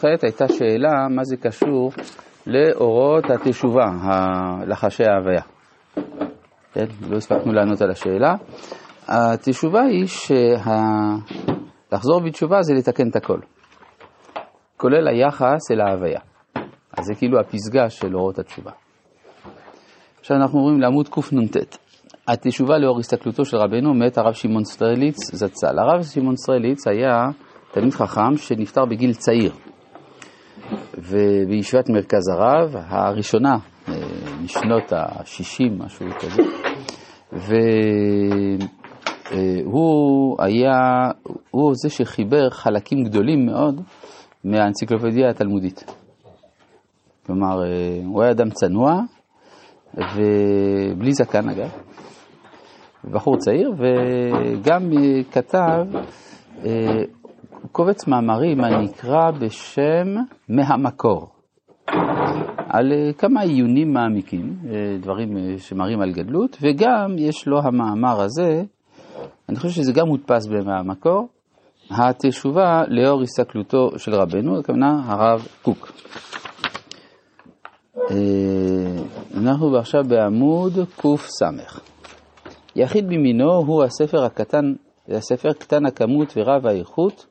כעת הייתה שאלה מה זה קשור לאורות התשובה, לחשי ההוויה. כן, לא הספקנו לענות על השאלה. התשובה היא שלחזור בתשובה זה לתקן את הכל, כולל היחס אל ההוויה. אז זה כאילו הפסגה של אורות התשובה. עכשיו אנחנו רואים לעמוד קנ"ט. התשובה לאור הסתכלותו של רבנו מת הרב שמעון סטרליץ זצ"ל. הרב שמעון סטרליץ היה תלמיד חכם שנפטר בגיל צעיר. ובישיבת מרכז הרב, הראשונה אה, משנות ה-60, משהו כזה, והוא היה, הוא זה שחיבר חלקים גדולים מאוד מהאנציקלופדיה התלמודית. כלומר, אה, הוא היה אדם צנוע, ובלי זקן אגב, בחור צעיר, וגם אה, כתב קובץ מאמרים הנקרא בשם מהמקור, על אה, כמה עיונים מעמיקים, אה, דברים אה, שמראים על גדלות, וגם יש לו המאמר הזה, אני חושב שזה גם מודפס במהמקור, התשובה לאור הסתכלותו של רבנו, הכוונה הרב קוק. אנחנו עכשיו בעמוד קס. יחיד במינו הוא הספר הקטן, הספר קטן הכמות ורב האיכות,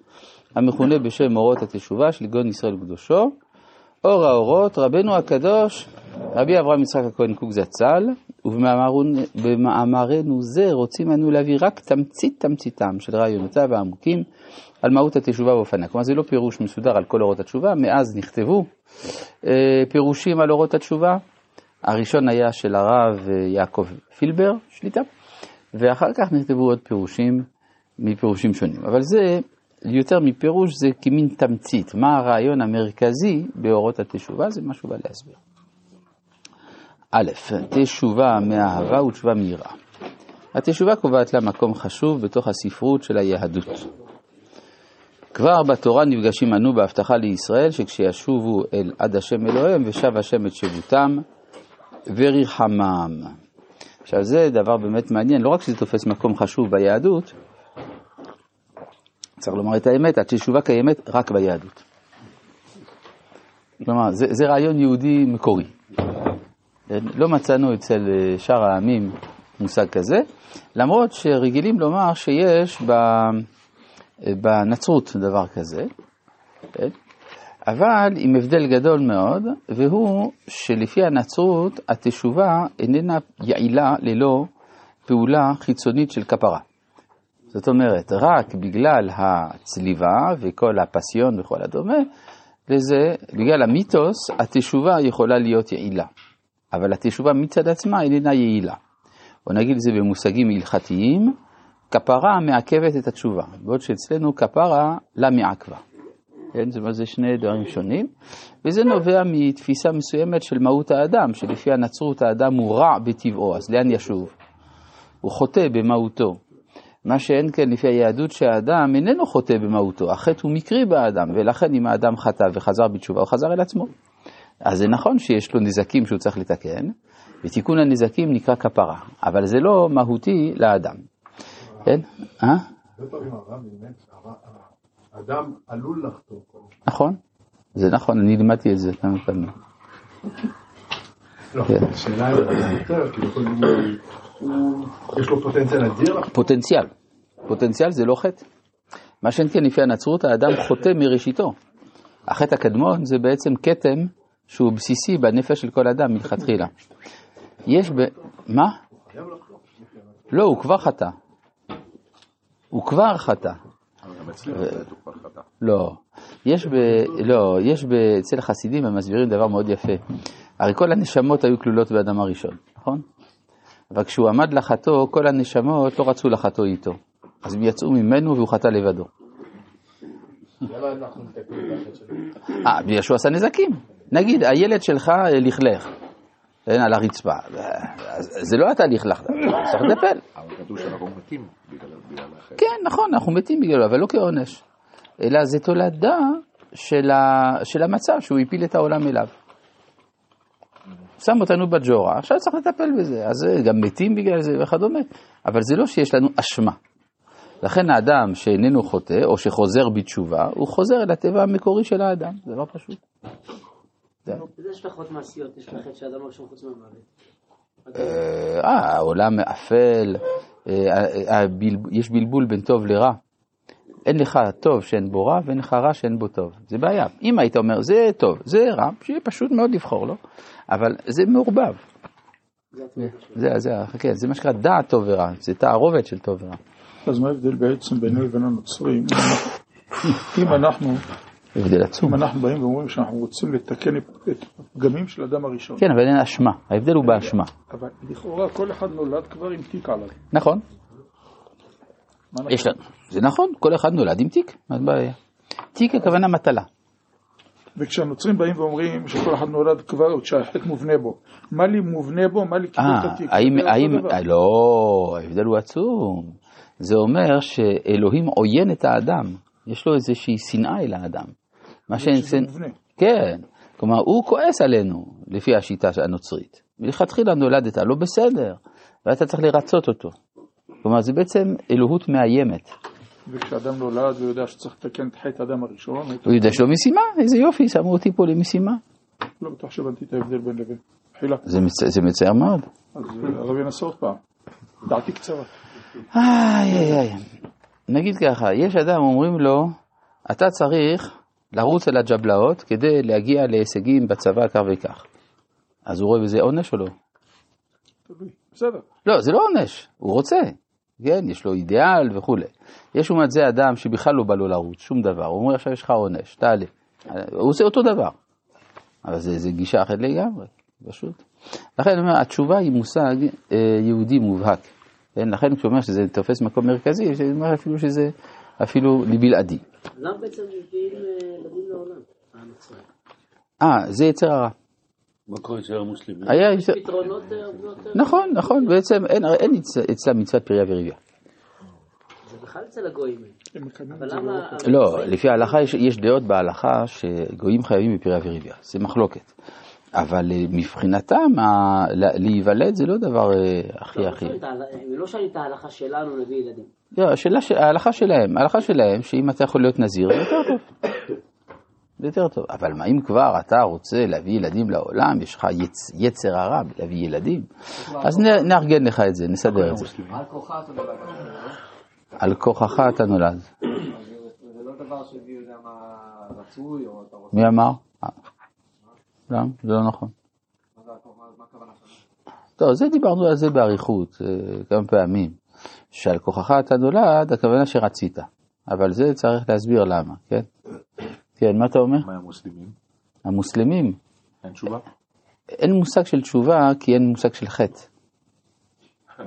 המכונה בשם אורות התשובה של גאון ישראל קדושו, אור האורות, רבנו הקדוש, רבי אברהם יצחק הכהן קוק זצ"ל, ובמאמרנו זה רוצים אנו להביא רק תמצית תמציתם של רעיונותיו העמוקים על מהות התשובה ואופניה. כלומר זה לא פירוש מסודר על כל אורות התשובה, מאז נכתבו אה, פירושים על אורות התשובה. הראשון היה של הרב אה, יעקב פילבר, שליטה, ואחר כך נכתבו עוד פירושים מפירושים שונים. אבל זה יותר מפירוש זה כמין תמצית. מה הרעיון המרכזי באורות התשובה? זה משהו בא להסביר. א', תשובה מאהבה ותשובה מיראה. התשובה קובעת לה מקום חשוב בתוך הספרות של היהדות. כבר בתורה נפגשים אנו בהבטחה לישראל שכשישובו אל עד השם אלוהיהם ושב השם את שבותם וריחמם. עכשיו זה דבר באמת מעניין, לא רק שזה תופס מקום חשוב ביהדות, צריך לומר את האמת, התשובה קיימת רק ביהדות. כלומר, זה, זה רעיון יהודי מקורי. לא מצאנו אצל אה, שאר העמים מושג כזה, למרות שרגילים לומר שיש אה, בנצרות דבר כזה? אבל עם הבדל גדול מאוד, והוא שלפי הנצרות התשובה איננה יעילה ללא פעולה חיצונית של כפרה. זאת אומרת, רק בגלל הצליבה וכל הפסיון וכל הדומה, לזה, בגלל המיתוס, התשובה יכולה להיות יעילה. אבל התשובה מצד עצמה איננה יעילה. או נגיד את זה במושגים הלכתיים, כפרה מעכבת את התשובה, בעוד שאצלנו כפרה לה מעכבה. כן, זאת אומרת, זה שני דברים שונים, וזה נובע מתפיסה מסוימת של מהות האדם, שלפי הנצרות האדם הוא רע בטבעו, אז לאן ישוב? הוא חוטא במהותו. מה שאין כן לפי היהדות שהאדם איננו חוטא במהותו, החטא הוא מקרי באדם, ולכן אם האדם חטא וחזר בתשובה, הוא חזר אל עצמו. אז זה נכון שיש לו נזקים שהוא צריך לתקן, ותיקון הנזקים נקרא כפרה, אבל זה לא מהותי לאדם. כן? אה? אדם עלול לחטוא. נכון, זה נכון, אני לימדתי את זה כמה פעמים. לא, כן. השאלה היא יותר, כאילו, יש לו פוטנציאל אדיר? פוטנציאל. פוטנציאל זה לא חטא. מה שאין כן לפי הנצרות, האדם חוטא מראשיתו. החטא הקדמון זה בעצם כתם שהוא בסיסי בנפש של כל אדם מלכתחילה. יש ב... מה? לא, הוא כבר חטא. הוא כבר חטא. לא. יש ב... לא, יש ב... אצל החסידים הם מסבירים דבר מאוד יפה. הרי כל הנשמות היו כלולות באדם הראשון, נכון? אבל כשהוא עמד לחטוא, כל הנשמות לא רצו לחטוא איתו. אז הם יצאו ממנו והוא חטא לבדו. אה, בגלל שהוא עשה נזקים. נגיד, הילד שלך לכלך, כן, על הרצפה. זה לא אתה לכלכת, צריך לטפל. אבל כתוב שאנחנו מתים בגלל החטא. כן, נכון, אנחנו מתים בגללו, אבל לא כעונש. אלא זה תולדה של המצב שהוא הפיל את העולם אליו. שם אותנו בג'ורה, עכשיו צריך לטפל בזה. אז גם מתים בגלל זה וכדומה. אבל זה לא שיש לנו אשמה. לכן האדם שאיננו חוטא, או שחוזר בתשובה, הוא חוזר אל הטבע המקורי של האדם, זה לא פשוט. איזה השלכות מעשיות יש לחטא שאדם הראשון חוץ מהמוות? אה, העולם אפל, אה, הבלב- יש בלבול בין טוב לרע. אין לך טוב שאין בו רע ואין לך רע שאין בו טוב. זה בעיה. אם היית אומר זה טוב, זה רע, שיהיה פשוט מאוד לבחור לו, אבל זה מעורבב. זה. זה, זה, כן, זה מה שנקרא דעת טוב ורע, זה תערובת של טוב ורע. אז מה ההבדל בעצם בינו לבין הנוצרים? אם אנחנו, הבדל עצום. אם אנחנו באים ואומרים שאנחנו רוצים לתקן את הפגמים של אדם הראשון, כן, אבל אין אשמה, ההבדל הוא באשמה. אבל לכאורה כל אחד נולד כבר עם תיק עליו. נכון, יש לנו, זה נכון, כל אחד נולד עם תיק, מה הבעיה? תיק הכוונה מטלה. וכשהנוצרים באים ואומרים שכל אחד נולד כבר, שהחטא מובנה בו, מה לי מובנה בו, מה לי קיבל את אה, התיק? האם. אה, לא, ההבדל הוא עצום. זה אומר שאלוהים עוין את האדם, יש לו איזושהי שנאה אל האדם. מה שאצל... מובנה. כן, כלומר הוא כועס עלינו, לפי השיטה הנוצרית. מלכתחילה נולדת לא בסדר, ואתה צריך לרצות אותו. כלומר זה בעצם אלוהות מאיימת. וכשאדם נולד ויודע שצריך לתקן את חטא האדם הראשון, הוא יודע לו משימה, איזה יופי, שמו אותי פה למשימה. לא בטוח שהבנתי את ההבדל בין לבין. חילה. זה, מצ... זה מצער מאוד. אז אה, הרב ינסה עוד פעם. דעתי קצרה. איי איי איי. נגיד ככה, יש אדם אומרים לו, אתה צריך לרוץ אל הג'בלאות כדי להגיע להישגים בצבא כך וכך. אז הוא רואה בזה עונש או לא? בסדר. לא, זה לא עונש, הוא רוצה. כן, יש לו אידיאל וכולי. יש לעומת זה אדם שבכלל לא בא לו לרוץ, שום דבר. הוא אומר עכשיו יש לך עונש, תעלה. הוא עושה אותו דבר. אבל זה, זה גישה אחרת לגמרי, פשוט. לכן אני אומר, התשובה היא מושג אה, יהודי מובהק. כן? לכן כשהוא אומר שזה תופס מקום מרכזי, זה אומר אפילו שזה אפילו בלעדי. למה בעצם מביאים אה, ילדים לעולם? אה, זה יצר הרע. מה קורה אצל המוסלמים? היה, פתרונות הרבה יותר... נכון, נכון, בעצם אין, אין אצל- אצלם מצוות פריה וריביה. זה בכלל אצל הגויים. לא לא, לפי ההלכה יש, דעות בהלכה שגויים חייבים בפריה וריביה, זה מחלוקת. אבל אה, מבחינתם, להיוולד זה לא דבר אה, הכי לא, הכי. לא שואלים את לא ההלכה שלנו להביא ילדים. לא, ההלכה שלהם, ההלכה שלהם, שאם אתה יכול להיות נזיר, זה יותר טוב. זה יותר טוב. אבל מה אם כבר אתה רוצה להביא ילדים לעולם, יש לך יצ, יצר הרע להביא ילדים, אז נ, נארגן לך את זה, נסדר את זה. על. על כוחך אתה נולד. זה לא דבר שמי יודע מה רצוי, או אתה רוצה... מי אמר? למה? זה לא נכון. טוב, זה דיברנו על זה באריכות אה, כמה פעמים, שעל כוחך אתה נולד, הכוונה שרצית, אבל זה צריך להסביר למה, כן? כן, מה אתה אומר? מה המוסלמים? המוסלמים, אין תשובה? אין מושג של תשובה כי אין מושג של חטא.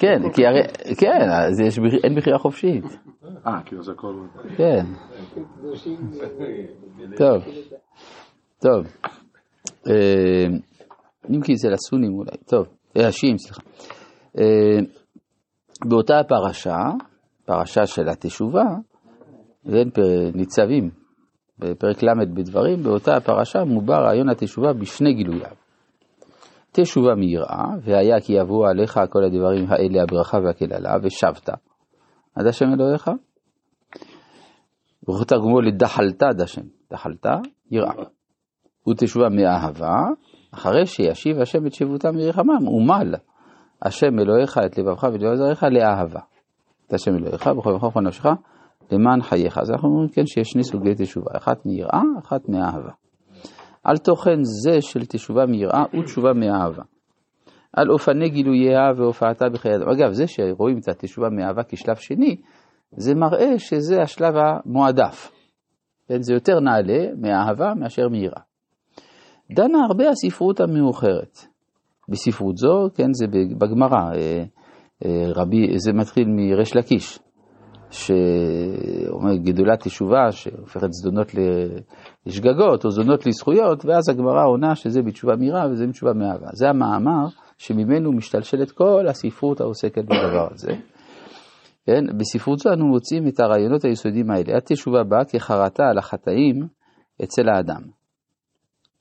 כן, כי הרי, כן, אז יש, אין בחירה חופשית, אה, כאילו זה הכל... כן. טוב, טוב. אה, אם כי זה לסונים אולי, טוב, אה, השיעים, סליחה. אה, באותה הפרשה, פרשה של התשובה, פר- ניצבים, בפרק ל' בדברים, באותה הפרשה מובא רעיון התשובה בשני גילוייו. תשובה מיראה, והיה כי יבואו עליך כל הדברים האלה הברכה והקללה, ושבת עד השם אלוהיך. וכתרגמו לדחלת עד השם, דחלת יראה. ותשובה מאהבה, אחרי שישיב השם את שבותם מרחמם, ומל השם אלוהיך את לבבך ולבב זרעך לאהבה. את השם אלוהיך בכל ובכל נפשך למען חייך. אז אנחנו אומרים כן שיש שני סוגי תשובה, אחת מיראה, אחת מאהבה. על תוכן זה של תשובה מיראה ותשובה מאהבה. על אופני גילוייה והופעתה בחיי אדם. אגב, זה שרואים את התשובה מאהבה כשלב שני, זה מראה שזה השלב המועדף. כן, זה יותר נעלה מאהבה מאשר מיראה. דנה הרבה הספרות המאוחרת. בספרות זו, כן, זה בגמרא, אה, אה, רבי, זה מתחיל מריש לקיש, שאומר גדולת תשובה, שהופכת זדונות לשגגות, או זדונות לזכויות, ואז הגמרא עונה שזה בתשובה מיראה וזה בתשובה מאהבה. זה המאמר שממנו משתלשלת כל הספרות העוסקת בדבר הזה. כן? בספרות זו אנו מוצאים את הרעיונות היסודיים האלה. התשובה באה כחרטה על החטאים אצל האדם.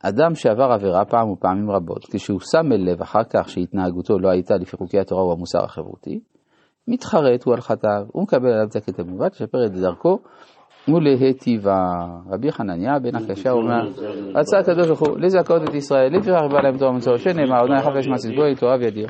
אדם שעבר עבירה פעם ופעמים רבות, כשהוא שם אל לב אחר כך שהתנהגותו לא הייתה לפי חוקי התורה או המוסר החברותי, מתחרט הוא על חטאיו, הוא מקבל עליו את במובן, לשפר את דרכו ולהיטיבה. רבי חנניה בן הקשה אומר, רצה הקדוש ברוך הוא לזכות את ישראל, לפיכך בא להם תורה ומצוות, שנאמר, אדוני חפש מעשית גוי, תורה וידיר.